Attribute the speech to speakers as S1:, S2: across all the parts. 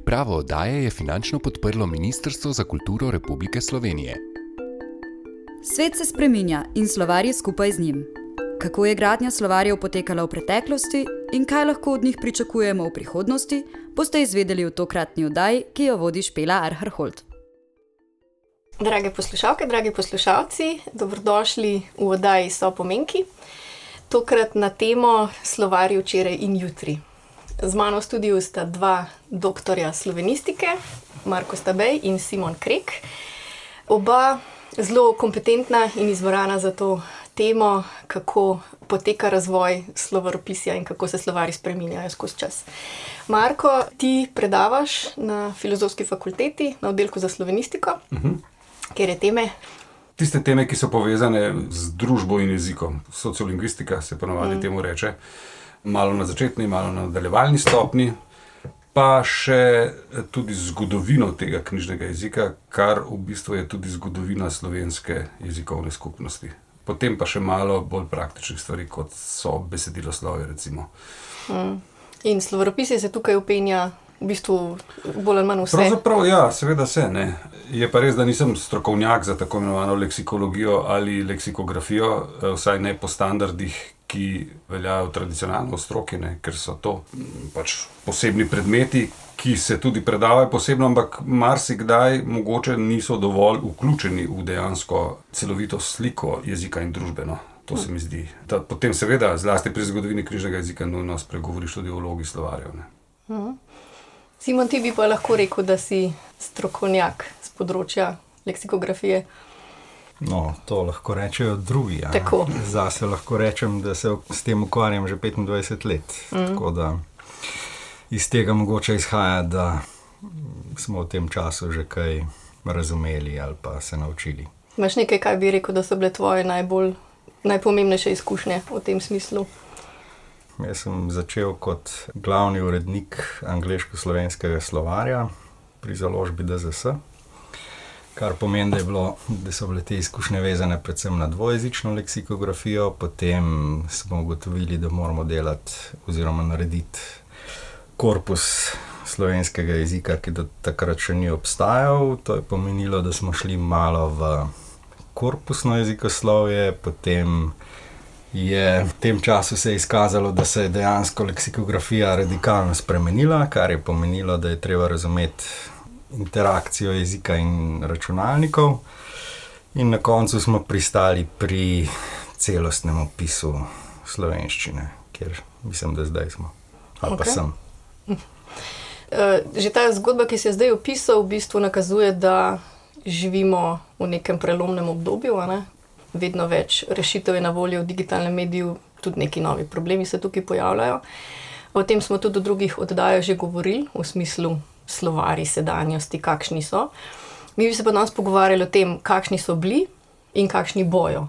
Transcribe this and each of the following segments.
S1: Pripravo oddaje je finančno podprlo Ministrstvo za kulturo Republike Slovenije.
S2: Svet se spreminja in slovarji skupaj z njim. Kako je gradnja slovarjev potekala v preteklosti in kaj lahko od njih pričakujemo v prihodnosti, boste izvedeli v tokratni oddaji, ki jo vodi Špela Arharhold.
S3: Drage poslušalke, dragi poslušalci, dobrodošli v oddaji So pomenki. Tokrat na temo slovarji včeraj in jutri. Z mano v studiu sta dva doktorja slovenistike, Marko Stabej in Simon Krek. Oba zelo kompetentna in izvorana za to temo, kako poteka razvoj slovaropisja in kako se slovari spreminjajo skozi čas. Marko, ti predavaš na filozofski fakulteti na oddelku za slovenistiko, uh -huh. kjer je teme.
S4: Tiste teme, ki so povezane z družbo in jezikom, sociolingvistika se ponovadi mm. temu reče, malo na začetni, malo na nadaljevalni stopni, pa še tudi zgodovino tega knjižnega jezika, kar v bistvu je tudi zgodovina slovenske jezikovne skupnosti. Potem pa še malo bolj praktičnih stvari, kot so besedilo slove.
S3: Mm. In slovaropisi se tukaj upenja v bistvu bolj ali manj vse.
S4: Pravzaprav, ja, seveda se ne. Je pa res, da nisem strokovnjak za tako imenovano leksikologijo ali leksikografijo, eh, vsaj ne po standardih, ki veljajo tradicionalno v stroki, ne, ker so to mm, pač posebni predmeti, ki se tudi predavajo posebno, ampak marsikdaj mogoče niso dovolj vključeni v dejansko celovito sliko jezika in družbeno. To se mi zdi. Da potem, seveda, zlasti pri zgodovini knjižnega jezika, nujno spregovoriš tudi o vlogi slovarjev.
S3: Mhm. Simon, ti bi pa lahko rekel, da si strokovnjak z področja leksikografije.
S5: No, to lahko rečejo drugi. Ja. Zase lahko rečem, da se s tem ukvarjam že 25 let. Mm. Tako da iz tega mogoče izhaja, da smo v tem času že kaj razumeli ali pa se naučili.
S3: Imáš nekaj, kaj bi rekel, da so bile tvoje najbolj, najpomembnejše izkušnje v tem smislu?
S5: Jaz sem začel kot glavni urednik angliško-slovenskega slovarja pri založbi DZS. Kar pomeni, da, bilo, da so bile te izkušnje vezane predvsem na dvojezično leksikografijo, potem smo ugotovili, da moramo delati oziroma narediti korpus slovenskega jezika, ki do takrat še ni obstajal. To je pomenilo, da smo šli malo v korpusno jezikoslovje, potem je v tem času se izkazalo, da se je dejansko leksikografija radikalno spremenila, kar je pomenilo, da je treba razumeti interakcijo jezika in računalnikov. In na koncu smo pristali pri celostnem opisu slovenščine, kjer mislim, da zdaj smo. Ali okay. pa sem.
S3: Eh, že ta zgodba, ki se je zdaj opisal, v bistvu nakazuje, da živimo v nekem prelomnem obdobju. Ne? Vedno več rešitev je na voljo v digitalnem mediju, tudi neki novi problemi se tukaj pojavljajo. O tem smo tudi v drugih oddajah že govorili, v smislu slovari sedanjosti, kakšni so. Mi bi se pa danes pogovarjali o tem, kakšni so bili in kakšni bojo.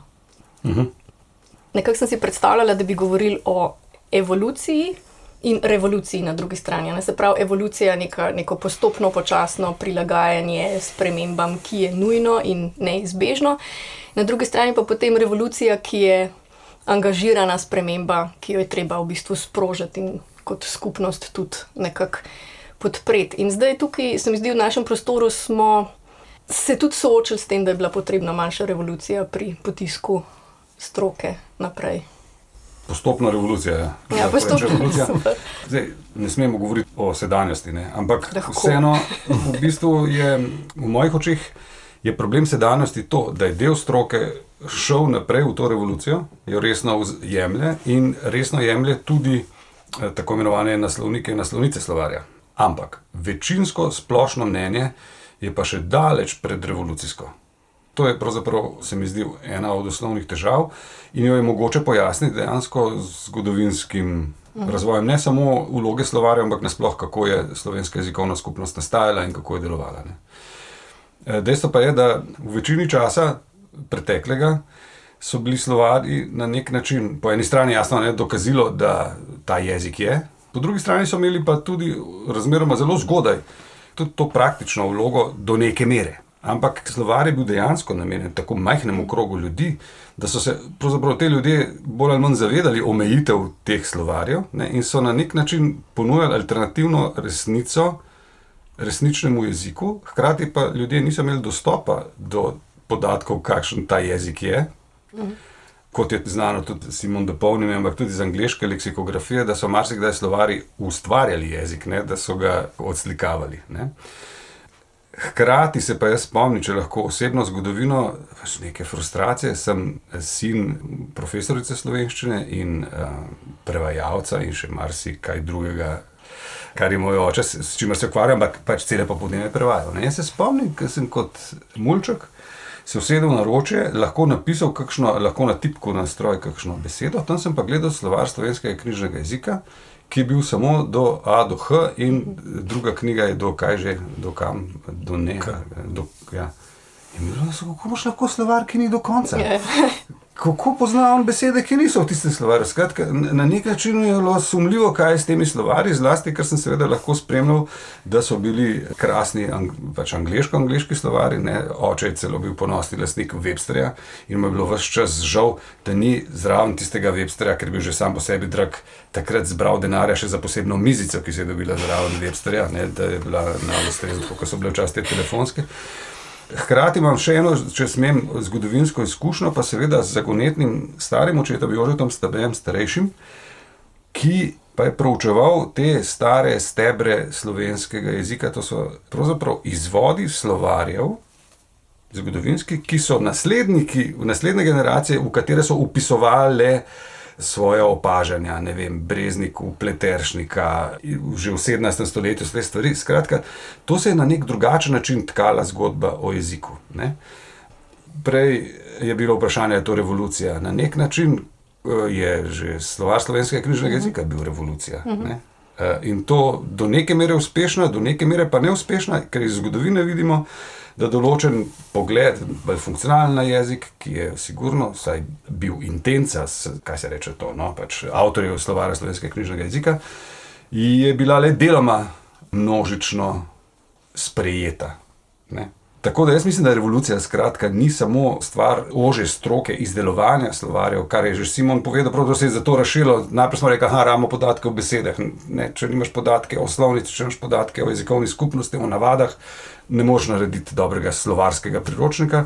S3: Uh mhm. -huh. Nekako sem si predstavljala, da bi govorili o evoluciji in revoluciji na drugi strani. Ne? Se pravi, evolucija je neka, neko postopno, počasno prilagajanje spremembam, ki je nujno in neizbežno. Na drugi strani pa potem revolucija, ki je angažirana sprememba, ki jo je treba v bistvu sprožiti in kot skupnost tudi nekako podpreti. In zdaj tukaj, se mi zdi, v našem prostoru smo se tudi soočili s tem, da je bila potrebna manjša revolucija pri potisku stroke naprej.
S4: Postopna revolucija. Ja,
S3: ja postopna revolucija.
S4: Zdaj, ne smemo govoriti o sedanjosti, ne? ampak Lahko. vseeno, v bistvu je v mojih očeh je problem sedanjosti to, da je del stroke šel naprej v to revolucijo, jo resno jemlje in resno jemlje tudi eh, tako imenovane naslovnike in naslovnice slovarja. Ampak večinsko splošno mnenje je pa še daleč pred revolucijsko. To je pravzaprav, se mi zdi, ena od osnovnih težav in jo je mogoče pojasniti dejansko z zgodovinskim mhm. razvojem, ne samo vloge slovarja, ampak nasploh, kako je slovenska jezikovna skupnost nastajala in kako je delovala. Ne. E, dejstvo pa je, da v večini časa preteklega so bili slovari na nek način, po eni strani jasno, ne, dokazilo, da ta jezik je, Po drugi strani so imeli pa tudi razmeroma zelo zgodaj tudi to praktično vlogo do neke mere. Ampak slovar je bil dejansko namenjen tako majhnemu krogu ljudi, da so se te ljudje bolj ali manj zavedali omejitev teh slovarjev ne, in so na nek način ponujali alternativno resnico resničnemu jeziku, hkrati pa ljudje niso imeli dostopa do podatkov, kakšen ta jezik je. Mhm. Kot je znano tudi Simon Dopolnjen, ampak tudi iz angliške leksikografije, da so marsikdaj slovari ustvarjali jezik, ne, da so ga odslikavali. Ne. Hkrati se pa jaz spomnim, če lahko osebno zgodovino, pač neke frustracije. Sem sin profesorice slovenščine in uh, prevajalca in še marsikaj drugega, kar je moj oče, s čimer se ukvarjam, ampak pač cele popoldneve prevajal. Ne? Jaz se spomnim, ker sem kot mulček se usedel na roče, lahko napisal, kakšno, lahko na tipku na stroj kakšno besedo, tam sem pa gledal slovar slovenskega knjižnega jezika, ki je bil samo do A do H in druga knjiga je do kaj že, do kam, do ne. Do, ja. In mi je bilo, kako boš lahko slovar, ki ni do konca? Yeah. Kako poznam besede, ki niso v tistem slovarju. Skratka, na nek način je bilo sumljivo, kaj je s temi slovarji, zlasti, ker sem seveda lahko spremljal, da so bili krasni, pač angliško-angliški slovari. Ne? Oče je celo bil ponosni lastnik Websterja in mu je bilo vse čas žal, da ni zraven tistega Websterja, ker bil že sam po sebi drag. Takrat zbral denarja še za posebno mizico, ki se je dobila zraven Websterja, ne? da je bila na ustrezu, kot so bile včasih te telefonske. Hkrati imam še eno, če smem, zgodovinsko izkušnjo, pa seveda z zagonetnim starim očetom, Jožetom Stabejem, starejšim, ki pa je proučeval te stare stebre slovenskega jezika. To so pravzaprav izvodi slovarjev, zgodovinski, ki so nasledniki, naslednje generacije, v katere so upisovali svoje opažanja, ne vem, Brezniku, Pleteršnika, že v 17. stoletju, vse stvari. Skratka, to se je na nek drugačen način tkala zgodba o jeziku. Ne? Prej je bilo vprašanje, je to revolucija. Na nek način eh, je že slovar slovenskega knjižnega jezika bil revolucija. Ne? Eh, in to do neke mere uspešna, do neke mere pa neuspešna, ker iz zgodovine vidimo, da določen pogled, bolj funkcionalen na jezik, ki je sigurno bil intenca, kaj se reče to, no, pač avtorjev slovara slovenskega knjižnega jezika, je bila le deloma množično sprejeta. Ne. Tako da jaz mislim, da revolucija skratka ni samo stvar ože stroke izdelovanja slovarjev, kar je že Simon povedal, prav, da se je za to rašilo. Najprej smo rekli, da imamo podatke o besedah. Ne, če nimaš podatke o slovnici, če nimaš podatke o jezikovni skupnosti, o navadah, ne moreš narediti dobrega slovarskega priročnika.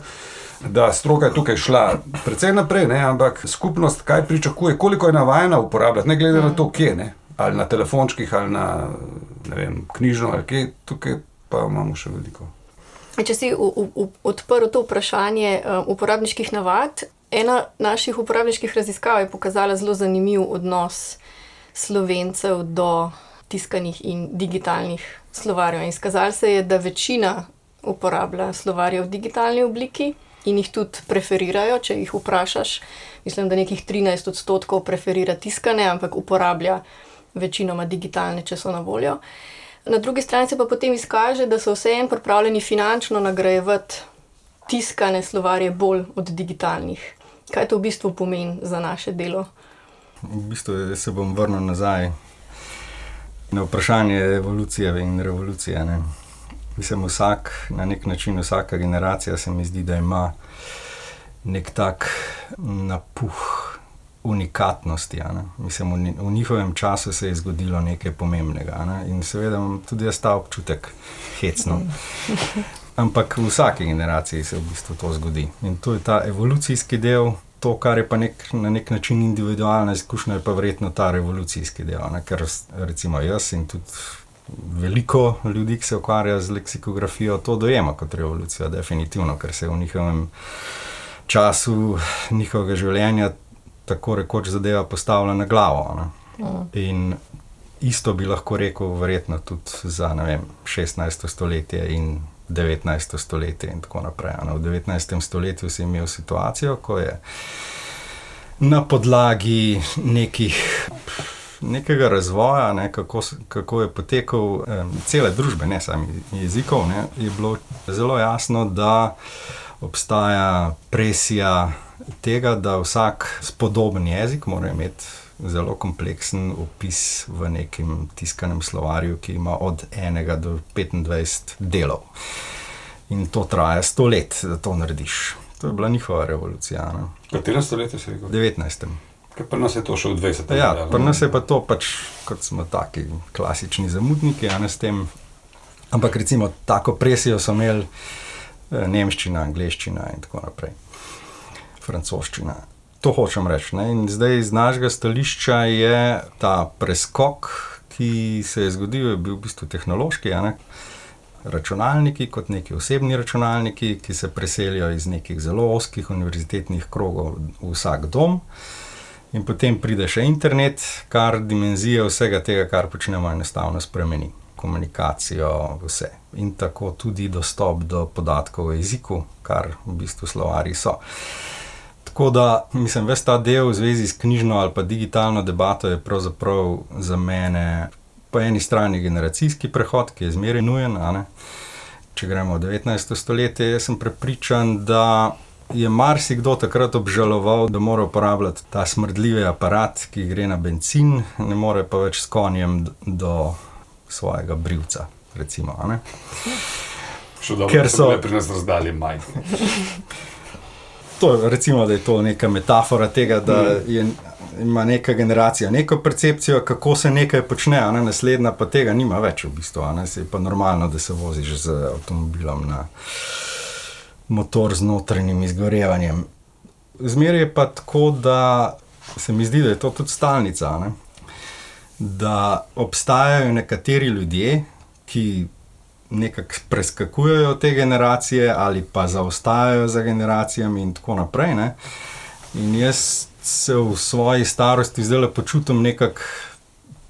S4: Da stroka je tukaj šla precej naprej, ne, ampak skupnost kaj pričakuje, koliko je navajena uporabljati, ne glede na to, kje je, ali na telefončkih, ali na vem, knjižno, ali kje, tukaj pa imamo še veliko.
S3: Če si odprl to vprašanje uh, uporabniških navad, ena naših uporabniških raziskav je pokazala zelo zanimiv odnos slovencev do tiskanih in digitalnih slovarjev. In skazalo se je, da večina uporablja slovarje v digitalni obliki in jih tudi preferirajo, če jih vprašaš. Mislim, da nekih 13 odstotkov preferira tiskane, ampak uporablja večinoma digitalne, če so na voljo. Na drugi strani se pa potem izkaže, da so vseeno pripravljeni finančno nagrajevati tiskane slovarje bolj od digitalnih. Kaj to v bistvu pomeni za naše delo?
S5: V bistvu se bom vrnil nazaj na vprašanje evolucije in revolucije. Ne. Mislim, vsak, na nek način, vsaka generacija se mi zdi, da ima nek tak napuh unikatnosti. Mislim, v, njihovem času se je zgodilo nekaj pomembnega ne? in seveda imam tudi jaz ta občutek hecno. Ampak v vsaki generaciji se v bistvu to zgodi. In to je ta evolucijski del, to, kar je pa nek, na nek način individualna izkušnja, je pa verjetno ta revolucijski del. Ne? Ker recimo jaz in tudi. Veliko ljudi, ki se ukvarja z leksikografijo, to dojema kot revolucijo, definitivno, ker se v njihovem času njihovega življenja tako rekoč zadeva postavlja na glavo. Mm. In isto bi lahko rekel, verjetno tudi za vem, 16. stoletje in 19. stoletje in tako naprej. V 19. stoletju si imel situacijo, ko je na podlagi nekih. Nekega razvoja, ne, kako, kako je potekal eh, cele družbe, ne samo jezikov, ne, je bilo zelo jasno, da obstaja presija tega, da vsak spodoben jezik mora imeti zelo kompleksen opis v nekem tiskanem slovarju, ki ima od 1 do 25 delov. In to traja sto let, da to narediš. To je bila njihova revolucija.
S4: Katero stoletje si rekel?
S5: 19.
S4: Kaj pa nas je to še v 20.
S5: Ja, pa nas je pa to pač, kot smo taki klasični zamudniki, a ne s tem Ampak recimo tako presijo so imeli eh, nemščina, angliščina in tako naprej, francoščina. To hočem reči. Ne? In zdaj iz našega stališča je ta preskok, ki se je zgodil, je bil v bistvu tehnološki. Računalniki, kot neki osebni računalniki, ki se preselijo iz nekih zelo oskih univerzitetnih krogov v vsak dom. In potem pride še internet, kar dimenzije vsega tega, kar počnemo, enostavno spremeni. Komunikacijo, vse. In tako tudi dostop do podatkov o jeziku, kar v bistvu slovari so. Tako da, mislim, ves ta del v zvezi s knjižno ali pa digitalno debato je pravzaprav za mene po eni strani generacijski prehod, ki je zmeraj nujen. Če gremo v 19. stoletje, jaz sem prepričan, da je marsikdo takrat obžaloval, da mora uporabljati ta smrdljivi aparat, ki gre na benzin, ne more pa več s konjem do svojega brivca. Recimo,
S4: dobro, Ker so pri nas razdalji majhni.
S5: To, recimo, da je to neka metafora tega, da mm. je, ima neka generacija neko percepcijo, kako se nekaj počne, ne naslednja pa tega nima več v bistvu. Je pa normalno, da se voziš z avtomobilom na motor z notranjim izgorevanjem. Zmeraj je pa tako, da se mi zdi, da je to tudi stalnica. Ne? Da obstajajo nekateri ljudje, ki nekako preskakujejo te generacije ali pa zaostajajo za generacijami, in tako naprej. Ne? In jaz se v svoji starosti zdaj le počutim nekako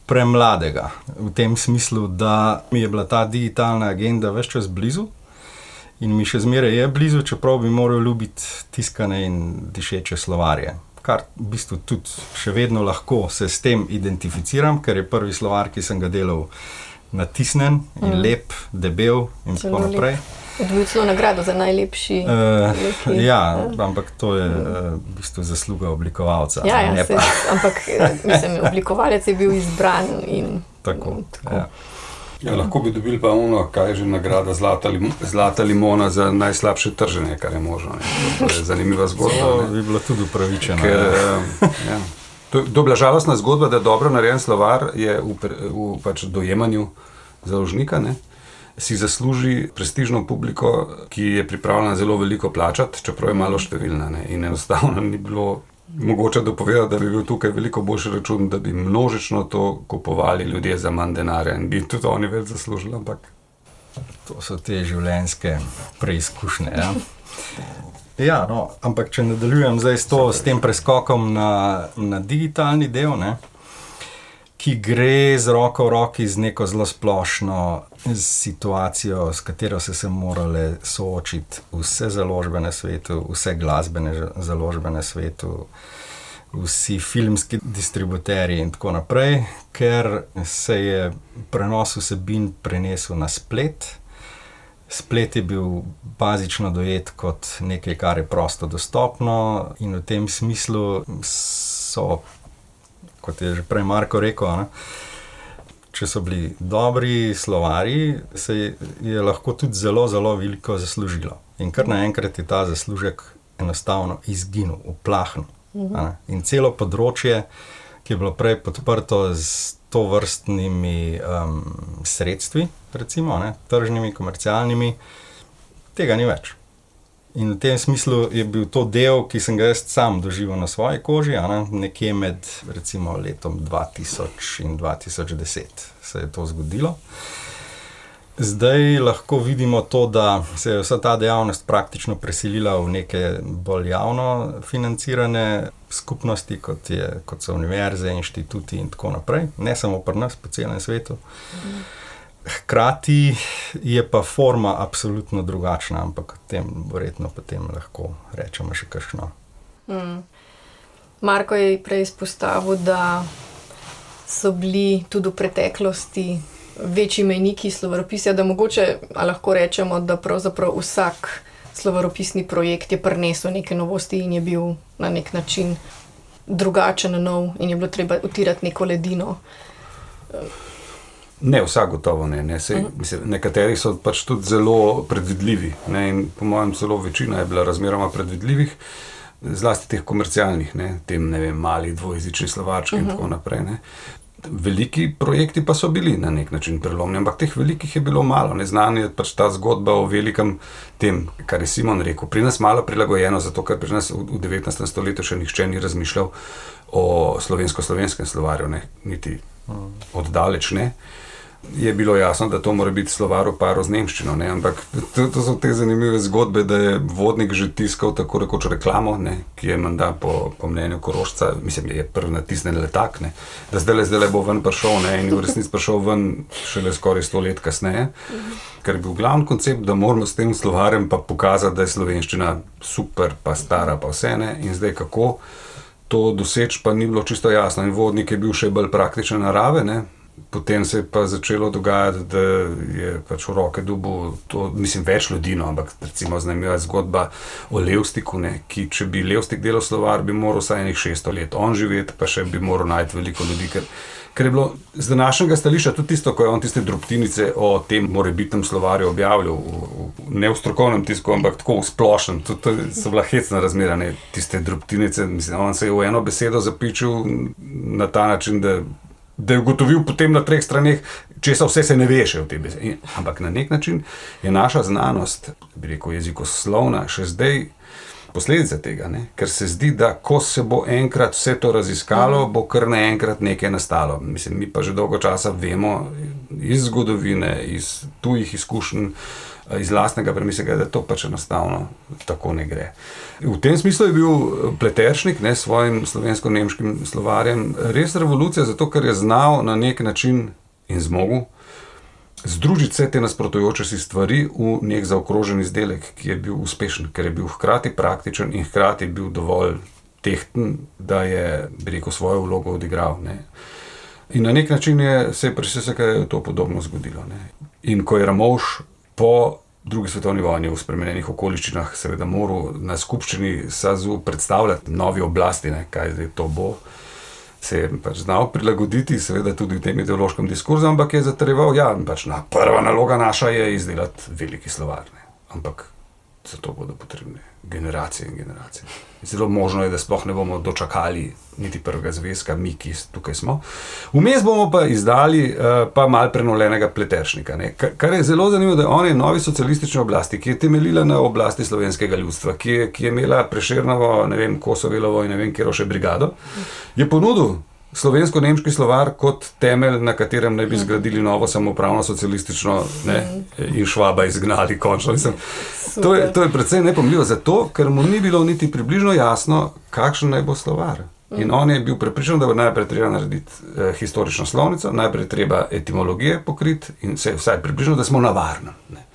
S5: premladega, v tem smislu, da mi je bila ta digitalna agenda več čas blizu in mi še zmeraj je blizu, čeprav bi moral ljubiti tiskane in dišeče slovarje. Kar v bistvu tudi še vedno lahko se s tem identificiram, ker je prvi slovar, ki sem ga delal, natisnen in mm. lep, debel in tako naprej.
S3: Dobil celo nagrado za najlepši.
S5: Uh, ja, ampak to je uh, v bistvu zasluga oblikovalca.
S3: Ja, ja, se, ampak mislim, oblikovalec je bil izbran. In,
S5: tako. tako. Ja.
S4: Ja, lahko bi dobili pa ono, kaj je že nagrada zlata, lim, zlata limona za najslabše trženje, kar je možno. Ne. To je zanimiva zgodba.
S5: To bi bilo tudi upravičeno.
S4: Ker, ja. Ja. To je bila žalostna zgodba, da dobro narejen slovar je v, v pač dojemanju založnika. Ne. Si zasluži prestižno publiko, ki je pripravljena zelo veliko plačati, čeprav je malo številna. Ne. In enostavno ni bilo mogoče dopovedati, da bi bil tukaj veliko boljši račun, da bi množično to kupovali ljudje za manj denarja in bi tudi oni več zaslužili. Ampak...
S5: To so te življenjske preizkušnje. Ja? Ja, no, ampak če nadaljujem zdaj s, to, s tem preskokom na, na digitalni del, ne, ki gre z roko v roki z neko zelo splošno situacijo, s katero so se morale soočiti vse založbe na svetu, vse glasbene založbe na svetu, vsi filmski distributerji in tako naprej, ker se je prenos vsebin prenesel na splet. Splet je bil bazično dojet kot nekaj, kar je prosto dostopno, in v tem smislu so, kot je že prej Marko rekel, ne, če so bili dobri slovari, se je lahko tudi zelo, zelo veliko zaslužilo. In kar naenkrat je ta zaslužek enostavno izginil, uplahnil. Mhm. In celo področje, ki je bilo prej podprto z to vrstnimi um, sredstvi, recimo ne, tržnimi, komercialnimi, tega ni več. In v tem smislu je bil to del, ki sem ga jaz sam doživel na svoji koži, ne? nekje med recimo, letom 2000 in 2010 se je to zgodilo. Zdaj lahko vidimo to, da se je vsa ta dejavnost praktično preselila v neke bolj javno financirane skupnosti, kot, je, kot so univerze, inštituti in tako naprej, ne samo pri nas, po celem svetu. Hkrati je pa forma absolutno drugačna, ampak o tem verjetno potem lahko rečemo še kakšno. Mm.
S3: Marko je prej izpostavil, da so bili tudi v preteklosti večji mejniki slovaropisja, da mogoče lahko rečemo, da pravzaprav vsak slovaropisni projekt je prinesel neke novosti in je bil na nek način drugačen, nov in je bilo treba utirati neko ledino.
S4: Ne, vsak gotovo ne. ne. Sej, mislim, nekateri so pač tudi zelo predvidljivi. Ne, po mojem, celo večina je bila razmeroma predvidljivih, zlasti teh komercialnih, ne, tem ne vem, malih dvojezičnih slovarčkih uh -huh. in mhm. tako naprej. Ne. Veliki projekti pa so bili na nek način prelomni, ampak teh velikih je bilo malo. Neznanje je pač ta zgodba o velikem tem, kar je Simon rekel. Pri nas malo prilagojeno, zato ker pri nas v 19. stoletju še nihče ni razmišljal o slovensko-slovenskem slovarju, ne? niti oddaleč ne. Je bilo jasno, da to mora biti slovar v paru z Nemščino, ne? ampak to, to so te zanimive zgodbe, da je vodnik že tiskal tako rekoč reklamo, ne? ki je menda po, po mnenju Korošca, mislim, je prvi natisnen letak, ne? da zdaj le, zdaj le bo ven prišel ne? in v resnici prišel ven šele skoraj sto let kasneje, ker je bil glavni koncept, da moramo s tem slovarjem pa pokazati, da je slovenščina super, pa stara, pa vse ne in zdaj kako to doseči, pa ni bilo čisto jasno. In vodnik je bil še bolj praktične narave. Ne? Potem se je pa začelo dogajati, da je pač v roke dubu, to, mislim, več ljudi, no, ampak recimo zanimiva zgodba o Levstiku, ne, ki če bi Levstik delal slovar, bi moral vsaj enih 600 let on živeti, pa še bi moral najti veliko ljudi. Ker, ker je bilo z današnjega stališča tudi tisto, ko je on tiste drobtinice o tem morebitnem slovarju objavljal, v, v, ne v strokovnem tisku, ampak tako v splošnem. To, to so bila hecna razmera, ne, tiste drobtinice. Mislim, on se je v eno besedo zapičil na ta način, da da je ugotovil potem na treh straneh, če se vse se ne veše v tem besedi. Ampak na nek način je naša znanost, bi rekel, jezikoslovna, še zdaj posledica tega, ne? ker se zdi, da ko se bo enkrat vse to raziskalo, bo kar naenkrat nekaj nastalo. Mislim, mi pa že dolgo časa vemo iz zgodovine, iz tujih izkušenj iz lastnega premisleka, da to pač enostavno tako ne gre. V tem smislu je bil Pleteršnik s svojim slovensko-nemškim slovarjem res revolucija, zato ker je znal na nek način in zmogel združiti vse te nasprotujoče si stvari v nek zaokrožen izdelek, ki je bil uspešen, ker je bil hkrati praktičen in hkrati bil dovolj tehten, da je, rekel, svojo vlogo odigral. Ne. In na nek način je se pri vsem to podobno zgodilo. Ne. In ko je Ramovš po drugi svetovni vojni v spremenjenih okoliščinah, seveda moral na skupščini SAZU predstavljati novi oblasti, ne, kaj zdaj to bo. Se je pač znal prilagoditi, seveda tudi v tem ideološkem diskurzu, ampak je zatrjeval, da ja, pač na prva naloga naša je izdelati veliki slovarne. Ampak za to bodo potrebne generacije in generacije. Zelo možno je, da sploh ne bomo dočakali niti prvega zvezka, mi, ki tukaj smo. Vmes bomo pa izdali uh, pa mal prenovljenega pleteršnika. Ne? Kar je zelo zanimivo, da on je novi socialistični oblasti, ki je temeljila na oblasti slovenskega ljudstva, ki je, ki je imela preširnovo, ne vem, Kosovelovo in ne vem, kjer še brigado, je ponudil slovensko-nemški slovar kot temelj, na katerem naj bi zgradili novo samopravno socialistično ne, in švaba izgnali končno. Mislim, to, je, to je predvsem nepomljivo, zato ker mu ni bilo niti približno jasno, kakšen naj bo slovar. In on je bil prepričan, da bo najprej treba narediti eh, historično slovnico, najprej treba etimologije pokriti in se vsaj približno, da smo na varnem. Ne.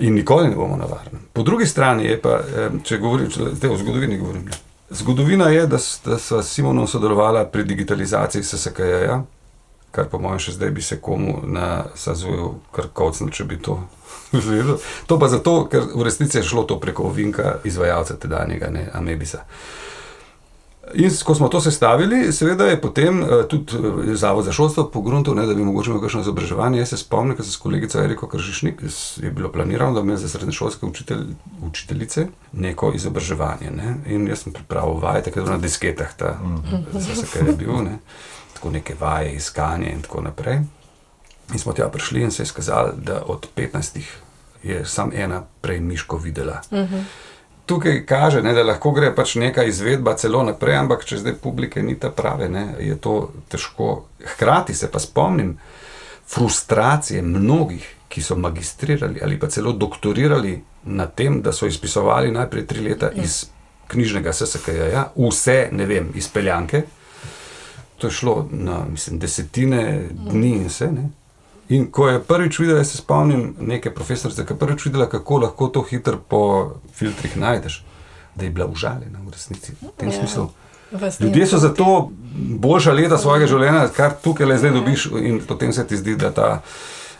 S4: In nikoli ne bomo na varnem. Po drugi strani je pa, eh, če govorim, če zdaj o zgodovini govorim. Ne. Zgodovina je, da, da so s Simonom sodelovali pri digitalizaciji SSKJ, kar po mojem še zdaj bi se komu na Sazuju kar kocnil, če bi to videl. To pa zato, ker v resnici je šlo to preko ovinka izvajalca tedanjega, ne Amebisa. In ko smo to sestavili, seveda je potem uh, tudi uh, Zavod za šolstvo pogruntov, da bi mogoče imel kakšno izobraževanje. Jaz se spomnim, ko sem s kolegico Eriko Kržišnik, je bilo planirano, da bi imel za srednješolske učitelj, učiteljice neko izobraževanje. Ne? In jaz sem pripravil vaje, tako na disketah, ta, vse, kar je bil, ne? tako neke vaje, iskanje in tako naprej. In smo tja prišli in se je skazali, da od 15 je samo ena prej Miško videla. Uh -huh tukaj kaže, ne, da lahko gre pač neka izvedba celo naprej, ampak če zdaj publike ni ta prave, ne, je to težko. Hkrati se pa spomnim frustracije mnogih, ki so magistrirali ali pa celo doktorirali na tem, da so izpisovali najprej tri leta ja. iz knjižnega SSK-ja, ja, vse, ne vem, izpeljanke. To je šlo na mislim, desetine dni in vse. Ne. In ko je prvič videl, se spomnim neke profesorice, ki je prvič videla, kako lahko to hitro po filtrih najdeš, da je bila užaljena v resnici. V tem ja. smislu. Ljudje so zato boljša leta svojega življenja, kar tukaj le zdaj dobiš, in potem se ti zdi, da ta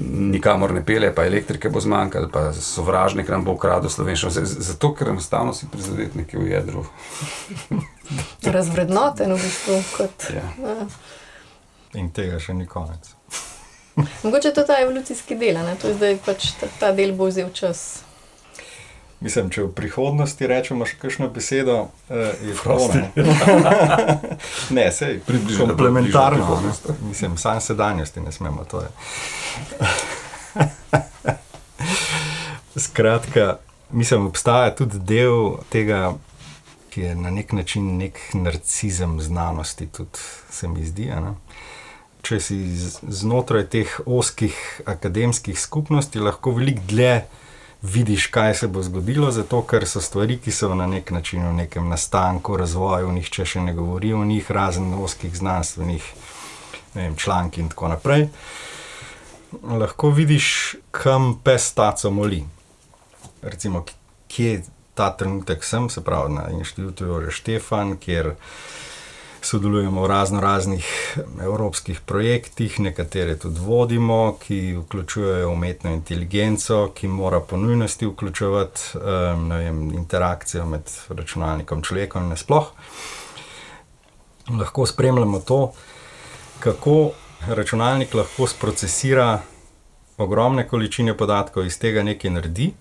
S4: nikamor ne pele, pa elektrike bo zmanjkalo, pa sovražnik nam bo ukradel slovenščino. Zato, ker enostavno si prizadet nekje v jedru.
S3: Razvrednoten v bistvu. Kot,
S5: ja. Ja. In tega še ni konec.
S3: Mogoče je to ta evolucijski del, to je zdaj pač ta, ta del bo vzel čas.
S5: Mislim, če v prihodnosti rečemo še kakšno besedo, uh, je prosti. ne, sej,
S4: približno.
S5: Komplementarno. Mislim, sam sedanjosti ne smemo. Skratka, mislim, obstaja tudi del tega, ki je na nek način nek narcizem znanosti, tudi se mi zdi. Ne? Če si znotraj teh oskih akademskih skupnosti, lahko veliko dlje vidiš, kaj se bo zgodilo, zato ker so stvari, ki so na nek način v nekem nastanku, razvoju, nihče še ne govori o njih, razen oskih znanstvenih vem, članki in tako naprej. Lahko vidiš, kam pes taco moli recimo, kje ta trenutek sem, se pravi na inštitutu Jore Štefan, kjer sodelujemo v razno raznih evropskih projektih, nekatere tudi vodimo, ki vključujejo umetno inteligenco, ki mora po nujnosti vključevati vem, interakcijo med računalnikom in človekom in. Lahko spremljamo to, kako računalnik lahko sprocesira ogromne količine podatkov, iz tega nekaj naredi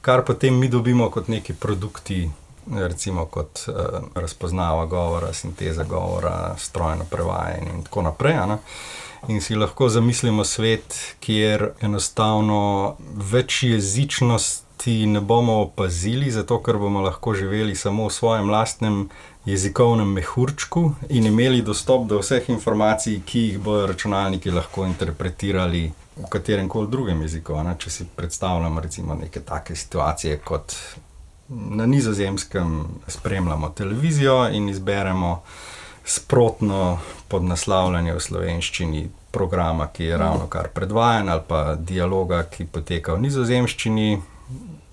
S5: kar potem mi dobimo kot neki produkti, recimo kot uh, razpoznava govora, sinteza govora, strojno prevajanje in tako naprej. Ne? In si lahko zamislimo svet, kjer enostavno več jezičnosti ne bomo opazili, zato ker bomo lahko živeli samo v svojem lastnem jezikovnem mehurčku in imeli dostop do vseh informacij, ki jih bodo računalniki lahko interpretirali v katerem koli drugem jeziku. Ne? Če si predstavljam recimo neke take situacije, kot na nizozemskem spremljamo televizijo in izberemo sprotno podnaslavljanje v slovenščini programa, ki je ravno kar predvajan, ali pa dialoga, ki poteka v nizozemščini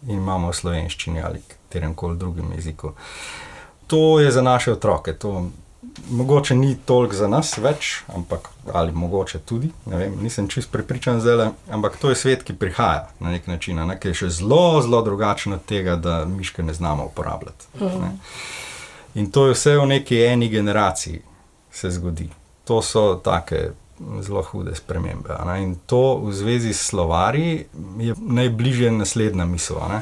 S5: in imamo v slovenščini ali katerem koli drugem jeziku. To je za naše otroke, to mogoče ni toliko za nas več, ampak ali mogoče tudi, ne vem, nisem čist prepričan zdaj, ampak to je svet, ki prihaja na nek način, ne, ki je še zelo, zelo drugačen od tega, da miške ne znamo uporabljati. Ne. In to je vse v neki eni generaciji se zgodi. To so take zelo hude spremembe. Ne. In to v zvezi s slovarji je najbližje naslednja misel. Ne.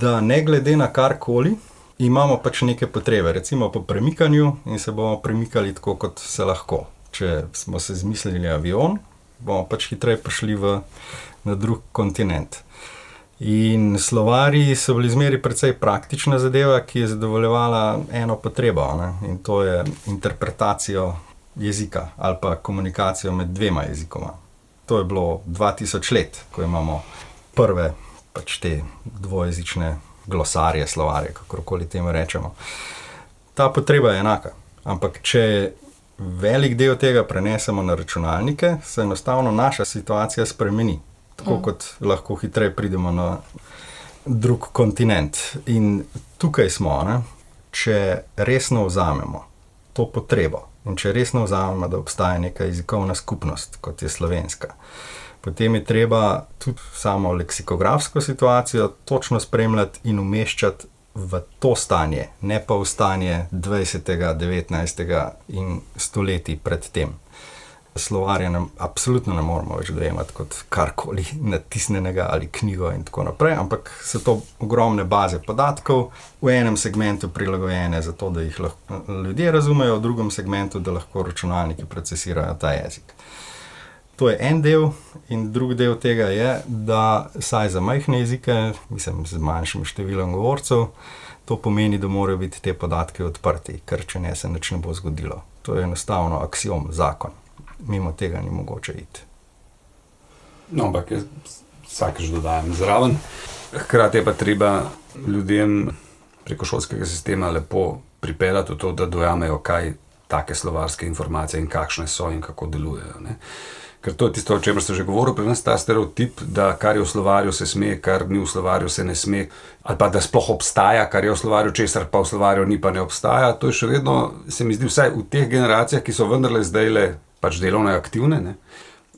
S5: Da ne glede na karkoli, imamo pač neke potrebe, recimo po premikanju, in se bomo premikali tako, kot se lahko. Če smo se zmislili avion, bomo pač hitreje prišli v, na drug kontinent. In slovari so bili zmeri precej praktična zadeva, ki je zadovoljevala eno potrebo, ne? in to je interpretacijo jezika ali pa komunikacijo med dvema jezikoma. To je bilo 2000 let, ko imamo prve pač te dvojezične glosarje, slovarje, kako koli temu rečemo. Ta potreba je enaka. Ampak, če velik del tega prenesemo na računalnike, se enostavno naša situacija spremeni. Tako mm. kot lahko hitreje pridemo na drug kontinent. In tukaj smo, ne? če resno vzamemo to potrebo in če resno vzamemo, da obstaja neka jezikovna skupnost, kot je slovenska potem je treba tudi samo leksikografsko situacijo točno spremljati in umeščati v to stanje, ne pa v stanje 20., 19. in stoletij predtem. Slovarje nam absolutno ne moremo več dojemati kot karkoli natisnjenega ali knjigo in tako naprej, ampak so to ogromne baze podatkov, v enem segmentu prilagojene za to, da jih lahko ljudje razumejo, v drugem segmentu, da lahko računalniki procesirajo ta jezik. To je en del, in drugi del tega je, da saj za majhne jezike, mislim, z manjšim številom govorcev, to pomeni, da morajo biti te podatke odprti, ker če ne, se nič ne bo zgodilo. To je enostavno axiom, zakon. Mimo tega ni mogoče iti.
S4: No, ampak jaz vsakeč dodajam zraven. Hkrati je pa treba ljudem preko šolskega sistema lepo pripeljati v to, da dojamejo, kaj take slovarske informacije in kakšne so in kako delujejo. Ne. Ker to je tisto, o čemer sem že govoril, pri nas ta stereotip, da kar je v slovarju se sme, kar ni v slovarju se ne sme, ali pa da sploh obstaja, kar je v slovarju, česar pa v slovarju ni, pa ne obstaja. To je še vedno, se mi zdi, vsaj v teh generacijah, ki so vendarle zdaj le pač delovno aktivne, ne,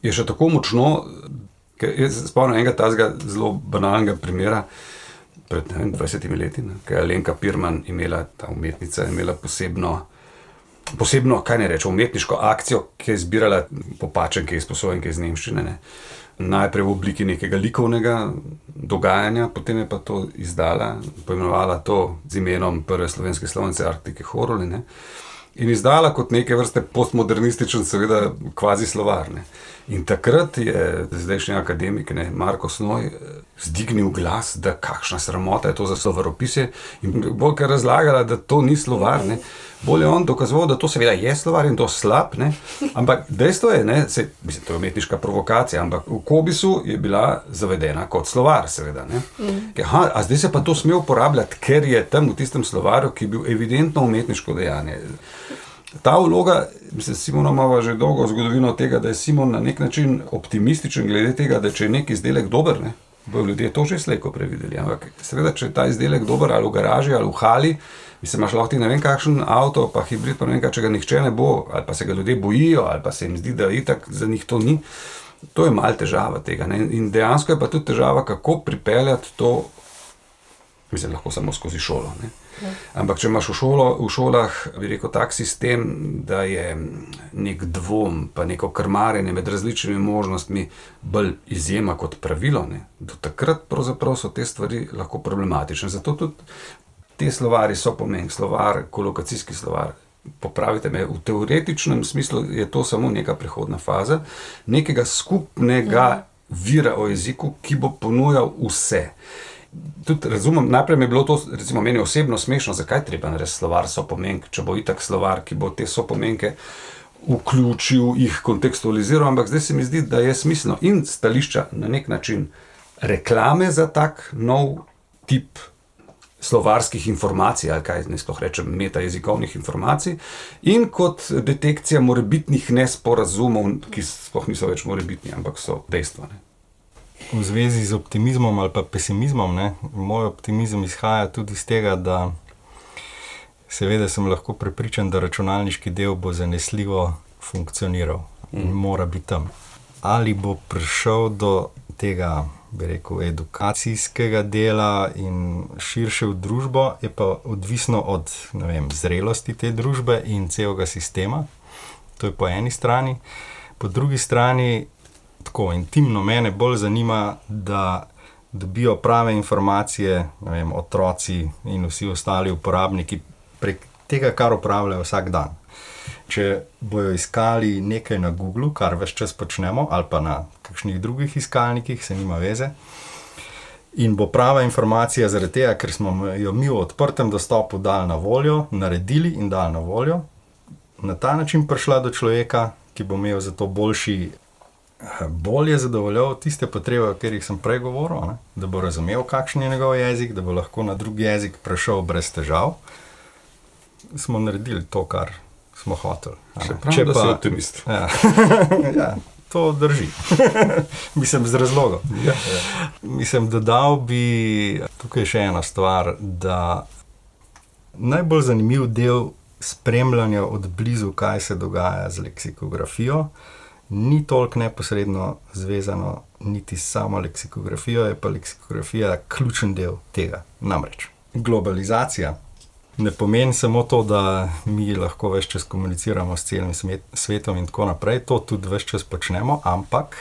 S4: je še tako močno. Jaz se spomnim enega tazga zelo banalnega primera. Pred vem, 20 leti, ko je Alenka Pirman imela, ta umetnica, imela posebno posebno, kaj ne rečem, umetniško akcijo, ki je zbirala popačenke iz poslovenke iz Nemščine. Ne. najprej v obliki nekega likovnega dogajanja, potem je pa to izdala, poimenovala to z imenom prve slovenske slovence Arktike Horoline. In izdala kot neke vrste postmodernističen, seveda, kvazi slovarne. In takrat je zdajšnji akademik, ne, Marko Snoj, zdignil glas, da kakšna sramota je to za slovaropise. In bolj kar razlagala, da to ni slovar, ne, bolj je on dokazoval, da to seveda je slovar in to slab. Ne, ampak dejstvo je, ne, se, mislim, to je umetniška provokacija, ampak v Kobisu je bila zavedena kot slovar, seveda. Mm. Aha, a zdaj se pa to sme uporabljati, ker je tam v tistem slovarju, ki je bil evidentno umetniško dejanje. Ta vloga, mislim, Simona ima že dolgo zgodovino tega, da je Simon na nek način optimističen glede tega, da če je nek izdelek dober, ne, bojo ljudje to že slejko prevideli. Ampak seveda, če je ta izdelek dober ali v garaži ali v hali, mislim, imaš lahko ti ne vem kakšen avto, pa hibrid, pa ne vem kaj, če ga nihče ne bo, ali pa se ga ljudje bojijo, ali pa se jim zdi, da itak za njih to ni. To je mal težava tega. Ne? In dejansko je pa tudi težava, kako pripeljati to, mislim, lahko samo skozi šolo. Ne? Ampak, če imaš v, šolo, v šolah, bi rekel, tak sistem, da je nek dvom, pa neko krmarjenje med različnimi možnostmi bolj izjema kot pravilo, ne, do takrat so te stvari lahko problematične. Zato tudi te slovari so pomembni, slovar, kolokacijski slovar. Popravite me, v teoretičnem smislu je to samo neka prehodna faza, nekega skupnega mhm. vira o jeziku, ki bo ponujal vse tudi razumem, najprej je bilo to, recimo, meni osebno smešno, zakaj treba narediti slovar sopomenk, če bo itak slovar, ki bo te sopomenke vključil, jih kontekstualiziral, ampak zdaj se mi zdi, da je smiselno in stališča na nek način reklame za tak nov tip. Slovarskih informacij, ali kaj ne sploh rečem, metajezikovnih informacij, in kot detekcija morebitnih nesporazumov, ki sploh niso več morebitni, ampak so dejstva. Ne
S5: v zvezi z optimizmom ali pa pesimizmom. Ne? Moj optimizem izhaja tudi iz tega, da seveda sem lahko prepričan, da računalniški del bo zanesljivo funkcioniral in mm. mora biti tam. Ali bo prišel do tega, bi rekel, edukacijskega dela in širše v družbo, je pa odvisno od vem, zrelosti te družbe in celega sistema. To je po eni strani. Po drugi strani tako intimno mene bolj zanima, da dobijo prave informacije, vem, otroci in vsi ostali uporabniki prek tega, kar upravljajo vsak dan. Če bojo iskali nekaj na Googlu, kar več čas počnemo, ali pa na kakšnih drugih iskalnikih, se nima veze. In bo prava informacija zaradi tega, ker smo jo mi v odprtem dostopu dali na voljo, naredili in dali na voljo, na ta način prišla do človeka, ki bo imel za to boljši bolje zadovoljil tiste potrebe, o katerih sem prej govoril, ne? da bo razumel, kakšen je njegov jezik, da bo lahko na drugi jezik prešel brez težav. Smo naredili to, kar smo hoteli.
S4: Če pa si optimist.
S5: Ja. ja. To drži. Mislim, z razlogom. Ja. Ja. Mislim, dodal bi tukaj še eno stvar, da najbolj zanimiv del spremljanja od blizu, kaj se dogaja z leksikografijo, ni toliko neposredno zvezano niti s samo leksikografijo, je pa leksikografija ključen del tega. Namreč globalizacija ne pomeni samo to, da mi lahko več čas komuniciramo s celim svetom in tako naprej, to tudi več čas počnemo, ampak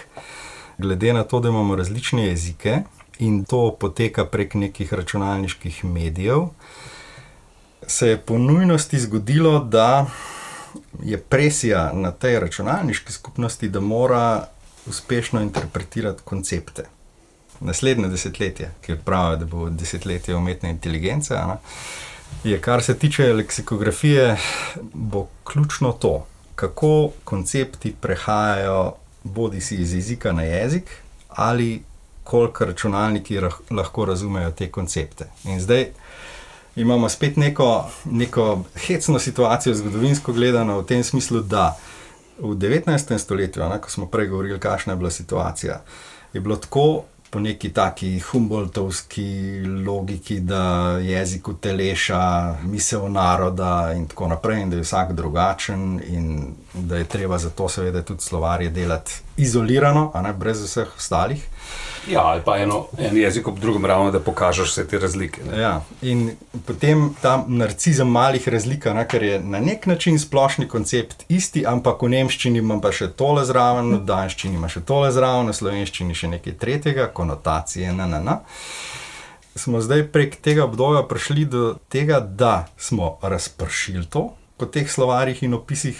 S5: glede na to, da imamo različne jezike in to poteka prek nekih računalniških medijev, se je po nujnosti zgodilo, da je presija na tej računalniški skupnosti, da mora uspešno interpretirati koncepte. Naslednje desetletje, ki pravijo, da bo desetletje umetne inteligence, ne, je, kar se tiče leksikografije, bo ključno to, kako koncepti prehajajo bodi si iz jezika na jezik, ali koliko računalniki lahko razumejo te koncepte. In zdaj imamo spet neko, neko hecno situacijo, zgodovinsko gledano, v tem smislu, da v 19. stoletju, ne, ko smo prej govorili, kakšna je bila situacija, je bilo tako. Po neki taki Humboldtovski logiki, da jezik uteleša misel naroda, in tako naprej, in da je vsak drugačen, in da je treba zato, seveda, tudi slovarje delati izolirano, a ne brez vseh ostalih.
S4: Ja, ali pa eno, en jezik ob drugem ravno, da pokažeš vse te razlike.
S5: Ja. In potem ta narcizem malih razlik, ne, ker je na nek način splošni koncept isti, ampak v nemščini ima pa še tole zraven, v danščini ima še tole zraven, v slovenščini še nekaj tretjega, konotacije, na, na, na. Smo zdaj prek tega obdobja prišli do tega, da smo razpršili to po teh slovarjih in opisih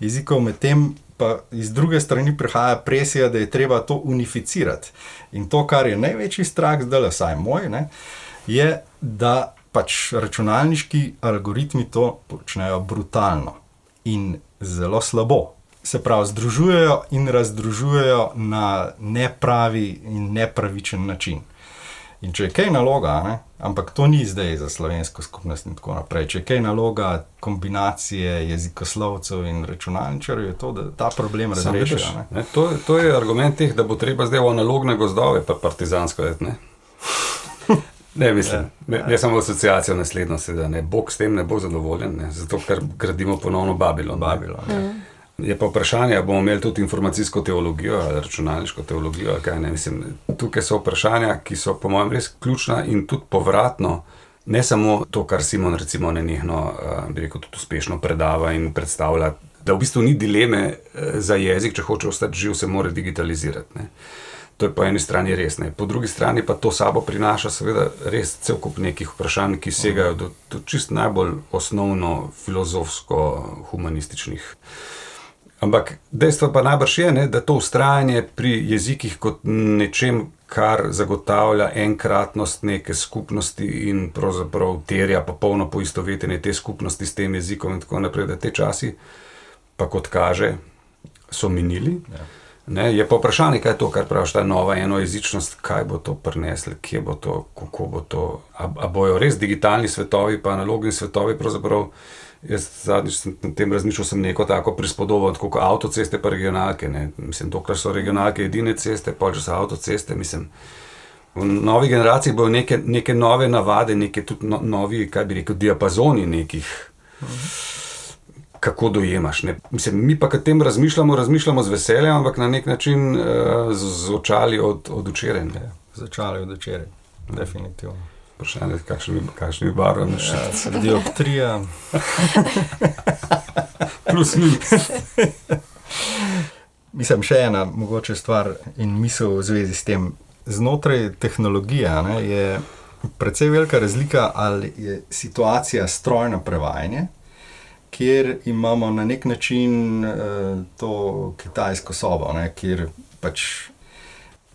S5: jezikov, medtem pa iz druge strani prihaja presija, da je treba to unificirati. In to, kar je največji strah, zdaj le vsaj moj, ne, je, da pač računalniški algoritmi to počnejo brutalno in zelo slabo. Se pravi, združujejo in razdružujejo na nepravi in nepravičen način. In če je kaj naloga, ne, ampak to ni zdaj za slovensko skupnost in tako naprej, če je kaj naloga kombinacije jezikoslovcev in računalničarjev, je to, da ta problem razrešijo.
S4: To, to je argument teh, da bo treba zdaj v analogne gozdove, pa partizansko je. Ne, mislim, ja, ja. jaz sem v asociacijo naslednjo, da ne Bog s tem ne bo zadovoljen, ne, zato ker gradimo ponovno Babilon.
S5: Babilon ja.
S4: Je pa vprašanje, ali bomo imeli tudi informacijsko teologijo ali računalniško teologijo. Ali Mislim, tukaj so vprašanja, ki so po mojem res ključna in tudi povratno. Ne samo to, kar Simon, recimo, nenehno, bi rekel, tudi uspešno predava in predstavlja, da v bistvu ni dileme za jezik, če hoče ostati živ, se mora digitalizirati. Ne. To je po eni strani res, ne. po drugi strani pa to sabo prinaša, seveda, res cel kup nekih vprašanj, ki segajo do, do čist najbolj osnovno filozofsko-humanističnih. Ampak dejstvo pa najbrž je, ne, da to ustrajanje pri jezikih kot nečem, kar zagotavlja enkratnost neke skupnosti in pravzaprav terja popolno poistovetenje te skupnosti s tem jezikom, in tako naprej, da te časi, pa kot kaže, so minili. Ja. Ne, je pa vprašanje, kaj je to, kar praviš, ta nova enojezičnost, kaj bo to prineslo, kje bo to, kako bo to. A, a bojo res digitalni svetovi, pa analogni svetovi pravzaprav. Jaz zadnjič sem na tem razmišljal, sem neko tako prispodobo, kot avtoceste, pa regionalke. Ne. Mislim, dokler so regionalke edine ceste, pa če so avtoceste, mislim. V novi generaciji bojo neke, neke nove navade, neke tudi no, novi, kaj bi rekel, diapazoni nekih. Kako dojemaš? Mislim, mi pa, ki tem razmišljamo, razmišljamo z veseljem, ampak na nek način uh, z očali od, od včeraj.
S5: Z očali od včeraj, definitivno
S4: vprašanje, kakšne bi barve našli.
S5: Ja, dioptrija.
S4: Plus minus.
S5: Mislim, še ena mogoče stvar in misel v zvezi s tem. Znotraj tehnologije ne, je precej velika razlika, ali je situacija strojno prevajanje, kjer imamo na nek način uh, to kitajsko sobo, ne, kjer pač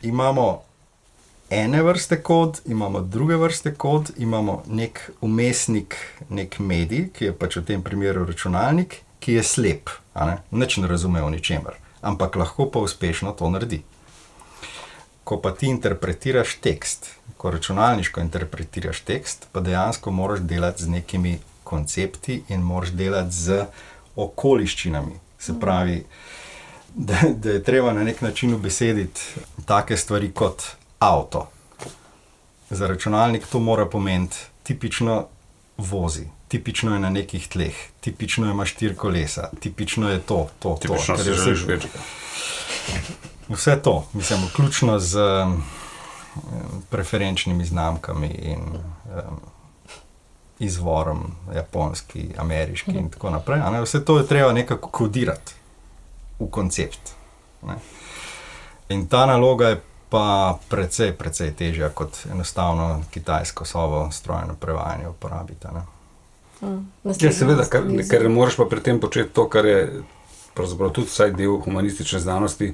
S5: imamo ene vrste kod, imamo druge vrste kod, imamo nek umestnik, nek medij, ki je pač v tem primeru računalnik, ki je slep, ne? neč ne razume o ničemer, ampak lahko pa uspešno to naredi. Ko pa ti interpretiraš tekst, ko računalniško interpretiraš tekst, pa dejansko moraš delati z nekimi koncepti in moraš delati z okoliščinami. Se pravi, da, da je treba na nek način ubesediti take stvari kot avto. Za računalnik to mora pomeniti tipično vozi, tipično je na nekih tleh, tipično ima štiri kolesa, tipično je to, to,
S4: tipično
S5: to.
S4: Tipično si želiš več.
S5: Vse to, mislim, vključno z um, preferenčnimi znamkami in um, izvorom, japonski, ameriški in tako naprej. Vse to je treba nekako kodirati v koncept. Ne? In ta naloga je pa precej, precej težja kot enostavno kitajsko sobo, strojno prevajanje uporabiti.
S4: Mm, ja, seveda, ker, ker moraš pa pri tem početi to, kar je pravzaprav tudi vsaj del humanistične znanosti,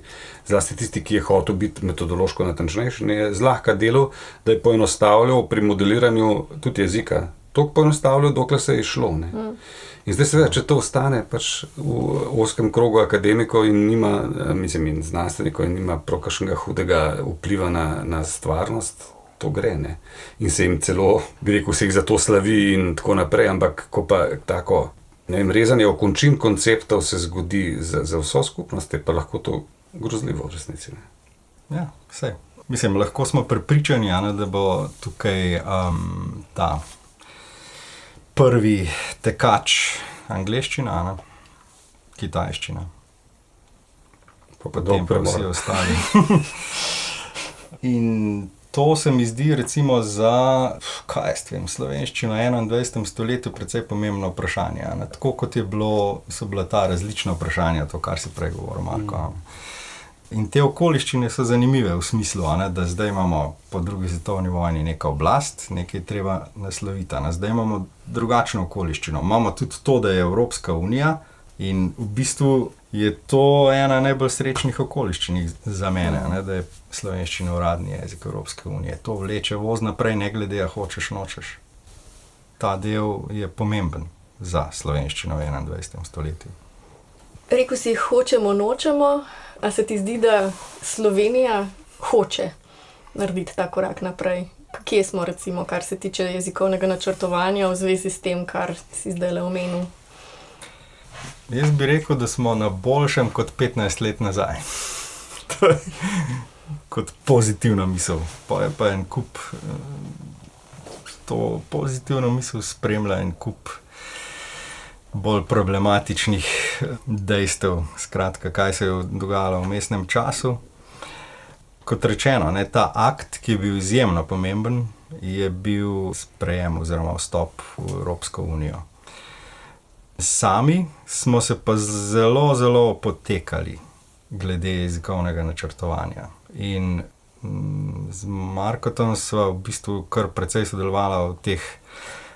S4: zlasti tisti, ki je hotel biti metodološko natančnejši, je zlahka delo, da je poenostavljal pri modeliranju tudi jezika. To poenostavljal, dokler se je šlo. Mm. In zdaj, seveda, če to ostane pač v oskem krogu akademikov in nima, eh, mislim, in znanstvenikov, in nima prokašnega hudega vpliva na, na stvarnost, to gre. Ne? In se jim celo, bi rekel, se jih za to slavi in tako naprej. Ampak, ko pa tako, ne vem, rezanje okončin konceptov se zgodi za, za vso skupnost, je pa lahko to grozljivo v resnici. Ne?
S5: Ja, vse. Mislim, lahko smo prepričani, Ana, da bo tukaj um, ta prvi tekač angliščina, ne? kitajščina.
S4: Pa potem pa
S5: vsi ostali. In to se mi zdi, recimo, za kaj jaz vem, slovenščino v 21. stoletju precej pomembno vprašanje. Ne? Tako kot je bilo, so bila ta različna vprašanja, to, kar si prej govoril, Marko. Mm. In te okoliščine so zanimive v smislu, ne, da zdaj imamo po drugi svetovni vojni neko oblast, nekaj treba nasloviti. Ne. Zdaj imamo drugačno okoliščino. Imamo tudi to, da je Evropska unija in v bistvu je to ena najbolj srečnih okoliščin za mene, ne, da je slovenščina uradni jezik Evropske unije. To vleče voz naprej, ne glede, a hočeš nočeš. Ta del je pomemben za slovenščino v 21. stoletju.
S3: Rekl si, hočemo, nočemo. A se ti zdi, da Slovenija hoče narediti ta korak naprej? Kje smo, recimo, kar se tiče jezikovnega načrtovanja v zvezi s tem, kar si zdaj le omenil?
S5: Jaz bi rekel, da smo na boljšem kot 15 let nazaj. kot pozitivna misel. Pa je pa en kup, eh, to pozitivno misel spremlja en kup bolj problematičnih dejstev, skratka, kaj se je dogajalo v mestnem času. Kot rečeno, ne, ta akt, ki je bil izjemno pomemben, je bil sprejem oziroma vstop v Evropsko unijo. Sami smo se pa zelo, zelo potekali glede jezikovnega načrtovanja. In mm, z Markotom smo v bistvu kar precej sodelovali v teh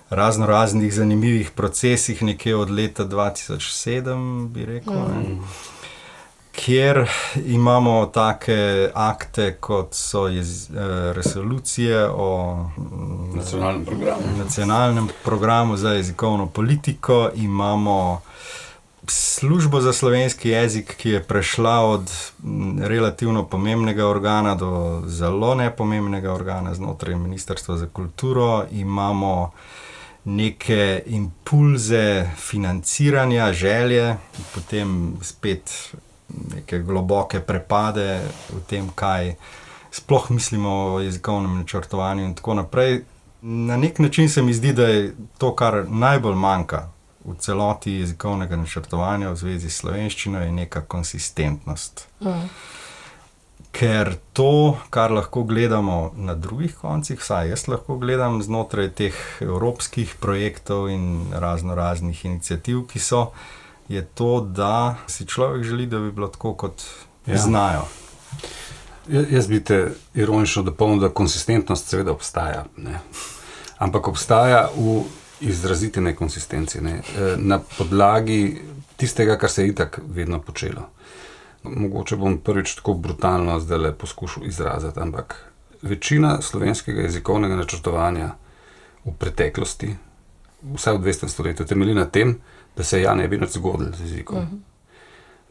S5: razno raznih zanimivih procesih, nekje od leta 2007, bi rekel. Mm. Kjer imamo take akte, kot so jez, eh, resolucije o
S4: mm, nacionalnem programu.
S5: nacionalnem programu za jezikovno politiko, imamo službo za slovenski jezik, ki je prešla od mm, relativno pomembnega organa do zelo nepomembnega organa znotraj Ministrstva za kulturo, imamo neke impulze financiranja, želje, potem spet neke globoke prepade v tem, kaj sploh mislimo o jezikovnem načrtovanju in tako naprej. Na nek način se mi zdi, da je to, kar najbolj manjka v celoti jezikovnega načrtovanja v zvezi s slovenščino, je neka konsistentnost. Mm ker to, kar lahko gledamo na drugih koncih, vsaj jaz lahko gledam znotraj teh evropskih projektov in razno raznih inicijativ, ki so, je to, da si človek želi, da bi bilo tako, kot ja. znajo.
S4: Ja, jaz bi te ironično dopolnil, da konsistentnost seveda obstaja. Ne? Ampak obstaja v izraziti nekonsistenci, ne? E, na podlagi tistega, kar se je itak vedno počelo. Mogoče bom prvič tako brutalno zdaj le poskušal izraziti, ampak večina slovenskega jezikovnega načrtovanja v preteklosti, vsaj v 200 stoletju, temelji na tem, da se ja ne bi več zgodil z jezikom. Uh mhm. -huh.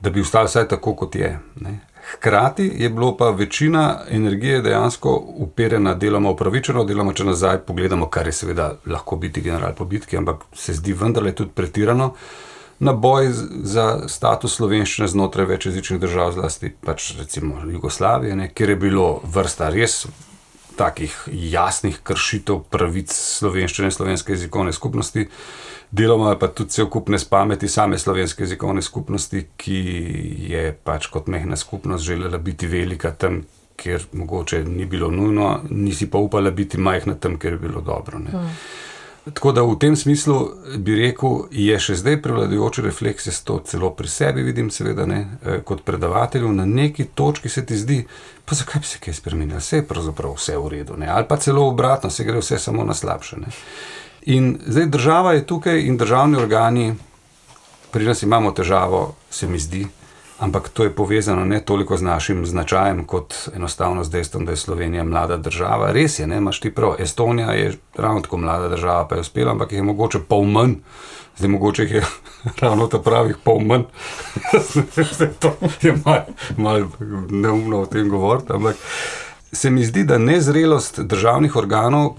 S4: Da bi ostal vsaj tako, kot je. Ne. Hkrati je bilo pa večina energije dejansko uperjena deloma upravičeno, deloma če nazaj pogledamo, kar je seveda lahko biti general po bitki, ampak se zdi vendarle tudi pretirano na boj za status slovenščine znotraj večjezičnih držav, zlasti pač recimo Jugoslavije, ne, kjer je bilo vrsta res takih jasnih kršitev pravic slovenščine, slovenske jezikovne skupnosti. Deloma pa tudi cel kup nespameti same slovenske jezikovne skupnosti, ki je pač kot mehna skupnost želela biti velika tam, kjer mogoče ni bilo nujno, nisi pa upala biti majhna tam, kjer je bilo dobro. Hmm. Tako da v tem smislu bi rekel, je še zdaj prevladujoči refleks, jaz to celo pri sebi vidim, seveda ne, eh, kot predavatelju, na neki točki se ti zdi, pa zakaj bi se kaj spremenil, vse je pravzaprav vse v redu, ne? ali pa celo obratno, se gre vse samo na slabše. Ne? In zdaj država je tukaj in državni organi, pri nas imamo težavo, se mi zdi, ampak to je povezano ne toliko z našim značajem, kot enostavno z dejstvom, da je Slovenija mlada država. Res je, ne, imaš ti prav. Estonija je ravno tako mlada država, pa je uspela, ampak je mogoče pol manj. Zdaj, mogoče je ravno ta pravih pol manj. to je malo mal neumno o tem govoriti. Ampak se mi zdi, da nezrelost državnih organov,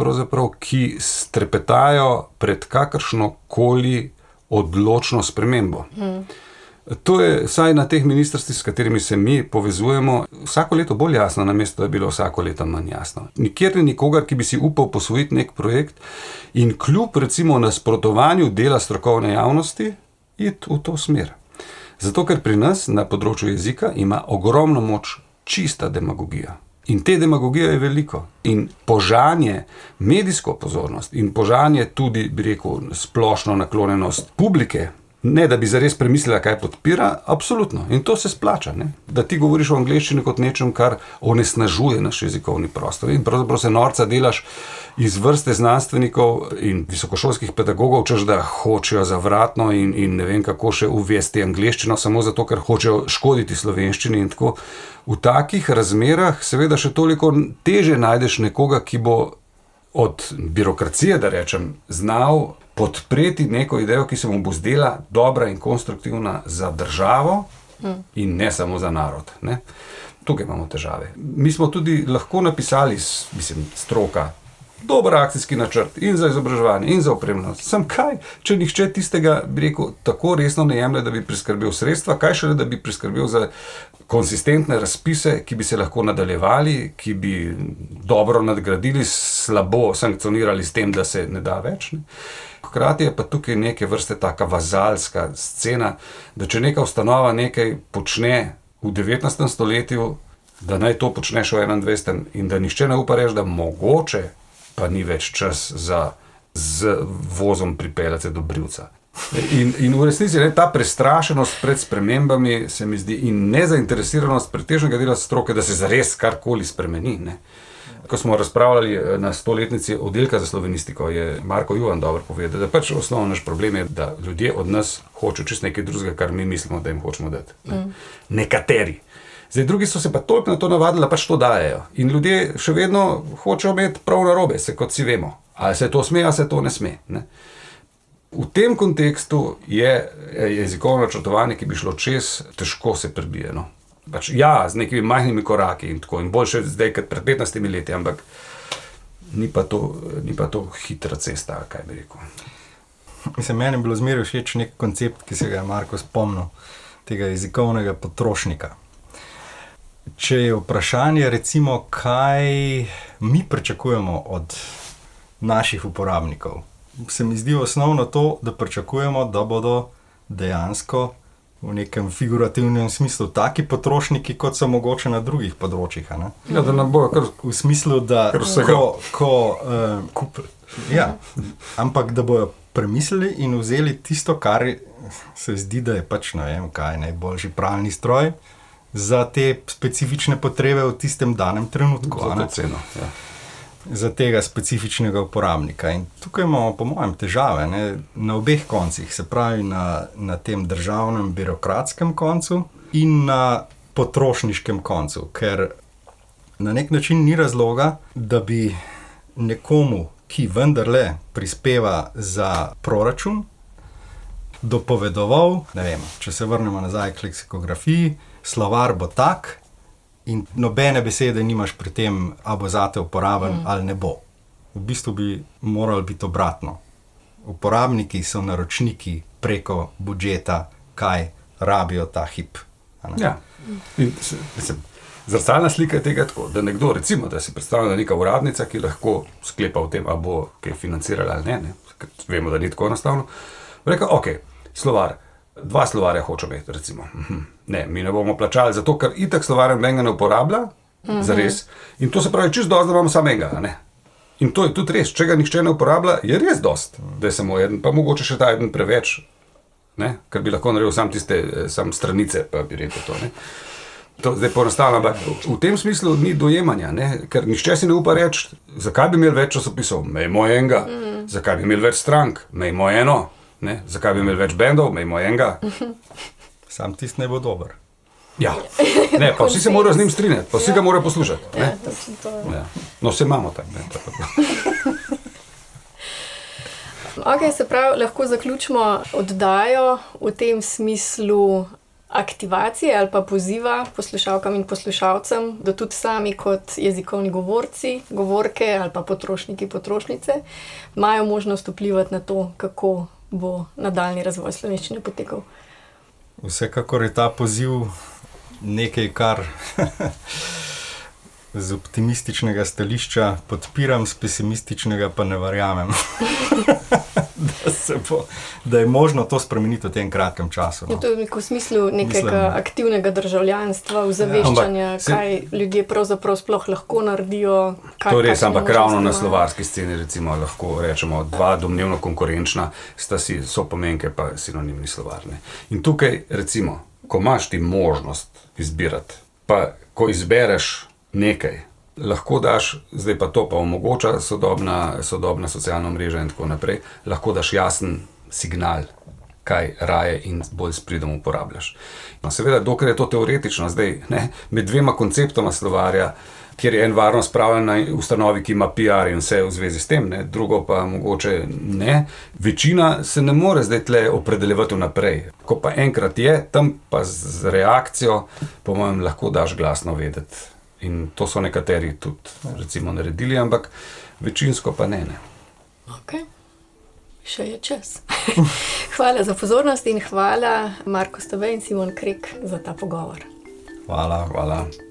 S4: ki strepetajo pred kakršno koli odločno spremembo. Hmm. To je vsaj na teh ministrstvih, s katerimi se mi povezujemo, vsako leto bolj jasno, namesto da je bilo vsako leto manj jasno. Nikjer ni nikogar, ki bi si upal posvojiti nek projekt in kljub recimo nasprotovanju dela strokovne javnosti, iti v to smer. Zato, ker pri nas na področju jezika ima ogromno moč čista demagogija. In te demagogije je veliko. In požanje medijsko pozornost in požanje tudi, bi rekel, splošno naklonjenost publike Ne, da bi zares premislila, kaj podpira, absolutno. In to se splača. Ne? Da ti govoriš o angleščini kot nečem, kar onesnažuje naš jezikovni prostor. In pravzaprav se norca delaš iz vrste znanstvenikov in visokošolskih pedagogov, češ da hočejo zavratno in, in ne vem kako še uvesti angleščino, samo zato, ker hočejo škoditi slovenščini. V takih razmerah, seveda, še toliko teže najdeš nekoga, ki bo od birokracije, da rečem, znal podpreti neko idejo, ki se mu bo zdela dobra in konstruktivna za državo, mm. in ne samo za narod. Ne? Tukaj imamo težave. Mi smo tudi lahko napisali, mislim, stroka. Dober akcijski načrt in za izobraževanje, in za opremljenost. Sem kaj, če nihče tistega, bi rekel, tako resno ne jemlje, da bi priskrbel sredstva, kaj šele, da bi priskrbel za konsistentne razpise, ki bi se lahko nadaljevali, ki bi dobro nadgradili, slabo sankcionirali s tem, da se ne da več. Ne? Hkrati je pa tukaj neke vrste taka vazalska scena, da če neka ustanova nekaj počne v 19. stoletju, da naj to počneš v 21. in da nišče ne upa reči, da mogoče pa ni več čas za z vozom pripeljati do Brivca. In, in v resnici je ta prestrašenost pred spremembami, se mi zdi, in nezainteresiranost pretežnega dela stroke, da se zares karkoli spremeni. Ne. Ko smo razpravljali eh, na stoletnici oddelka za slovenistiko, je Marko Juan dobro povedal, da pač osnovni naš problem je, da ljudje od nas hočejo čist nekaj drugega, kar mi mislimo, da jim hočemo dati. Ne. Mm. Nekateri. Zdaj, drugi so se pa toliko na to navadili, da pač to dajo. In ljudje še vedno hočejo imeti prav na robe, se kot si vemo. Ali se to sme, ali se to ne sme. Ne. V tem kontekstu je jezikovno načrtovanje, ki bi šlo čez, težko se prebije. No. Pač, ja, z nekimi majhnimi koraki in tako, in boljše zdaj kot pred 15 leti, ampak ni pa to, ni pa to hitra cesta, kaj bi rekel.
S5: Mislim, meni je bilo zmeraj všeč nek koncept, ki se ga je Marko spomnil, tega jezikovnega potrošnika. Če je vprašanje, recimo, kaj mi pričakujemo od naših uporabnikov, se mi zdi osnovno to, da pričakujemo, da bodo dejansko v nekem figurativnem smislu taki potrošniki, kot so mogoče na drugih področjih.
S4: Ja, da nam bojo kar
S5: v smislu, da
S4: ko,
S5: ko, uh, ja, ampak da bojo premislili in vzeli tisto, kar se zdi, da je pač vem, kaj, najboljši pravni stroj. Za te specifične potrebe v tistem danem trenutku.
S4: Za to ceno. Ja
S5: za tega specifičnega uporabnika. In tukaj imamo, po mojem, težave ne? na obeh koncih, se pravi na, na tem državnem, birokratskem koncu in na potrošniškem koncu, ker na nek način ni razloga, da bi nekomu, ki vendarle prispeva za proračun, dopovedoval, vem, če se vrnemo nazaj k leksikografiji, slovar bo tak, in nobene besede nimaš pri tem, ali bo zate uporaben mm. ali ne bo. V bistvu bi moralo biti obratno. Uporabniki so naročniki preko budžeta, kaj rabijo ta hip.
S4: Ja. Zrcalna slika je tega, tako, da nekdo, recimo, da si predstavlja neka uradnica, ki lahko sklepa o tem, ali bo kaj financirala ali ne, ne. vemo, da ni tako enostavno. Reka, ok, slovar dva slovarja hočemo imeti, recimo. Mhm. Ne, mi ne bomo plačali zato, ker itak slovarja menga ne uporablja, mhm. za res. In to se pravi, čisto dosto, da imamo samega. Ne? In to je tudi res, če ga nihče ne uporablja, je res dost, da je samo en, pa mogoče še ta en preveč, ne? ker bi lahko naredil sam tiste eh, sam stranice, pa bi rekel to. Ne? To zdaj poenostavljam, ampak v tem smislu ni dojemanja, ne? ker nišče si ne upa reči, zakaj bi imeli več časopisov, mejmo enega, mm. zakaj bi imeli več strank, mejmo eno, Ne? Zakaj bi imeli več bendov, imamo enega?
S5: Sam tisti ne bo dober.
S4: Ja, ne, pa vsi se morajo z njim strinjati, pa vsi ga morajo poslušati. Ja, ja. No, vse imamo tako.
S3: Okay, se pravi, lahko zaključimo oddajo v tem smislu aktivacije ali pa poziva poslušalkam in poslušalcem, da tudi sami kot jezikovni govorci, govorke ali pa potrošniki, potrošnice, imajo možnost vplivati na to, kako bo nadaljni razvoj slovenščine potekal.
S5: Vsekakor je ta poziv nekaj, kar z optimističnega stališča podpiram, z pesimističnega pa ne verjamem. da, bo, da je možno to spremeniti v tem kratkem času. No.
S3: Ja, to je v smislu nekega Mislim, aktivnega državljanstva, ozaveščanja, ja, kaj se, ljudje pravzaprav sploh lahko naredijo.
S4: Kaj, to je res, ampak ravno na slovarski sceni recimo, lahko rečemo, dva domnevno konkurenčna sta si so pomenke, pa sinonimni slovarne. In tukaj, recimo, ko imaš ti možnost izbirati, pa ko izbereš nekaj, lahko daš, zdaj pa to pa omogoča sodobna, sodobna socialna mreža in tako naprej, lahko daš jasen signal, kaj raje in bolj spridom uporabljaš. No, seveda, dokler je to teoretično, zdaj ne, med dvema konceptoma slovarja. Ker je en varnost pravi na ustanovi, ki ima PR in vse v zvezi s tem, ne? drugo pa mogoče ne. Večina se ne more zdaj tle opredeljevati vnaprej. Ko pa enkrat je, tam pa z reakcijo, po mojem, lahko daš glasno vedeti. In to so nekateri tudi recimo, naredili, ampak večinsko pa ne. ne.
S3: Okay. Še je čas. hvala za pozornost in hvala Marko Stove in Simon Krek za ta pogovor.
S5: Hvala.
S4: hvala.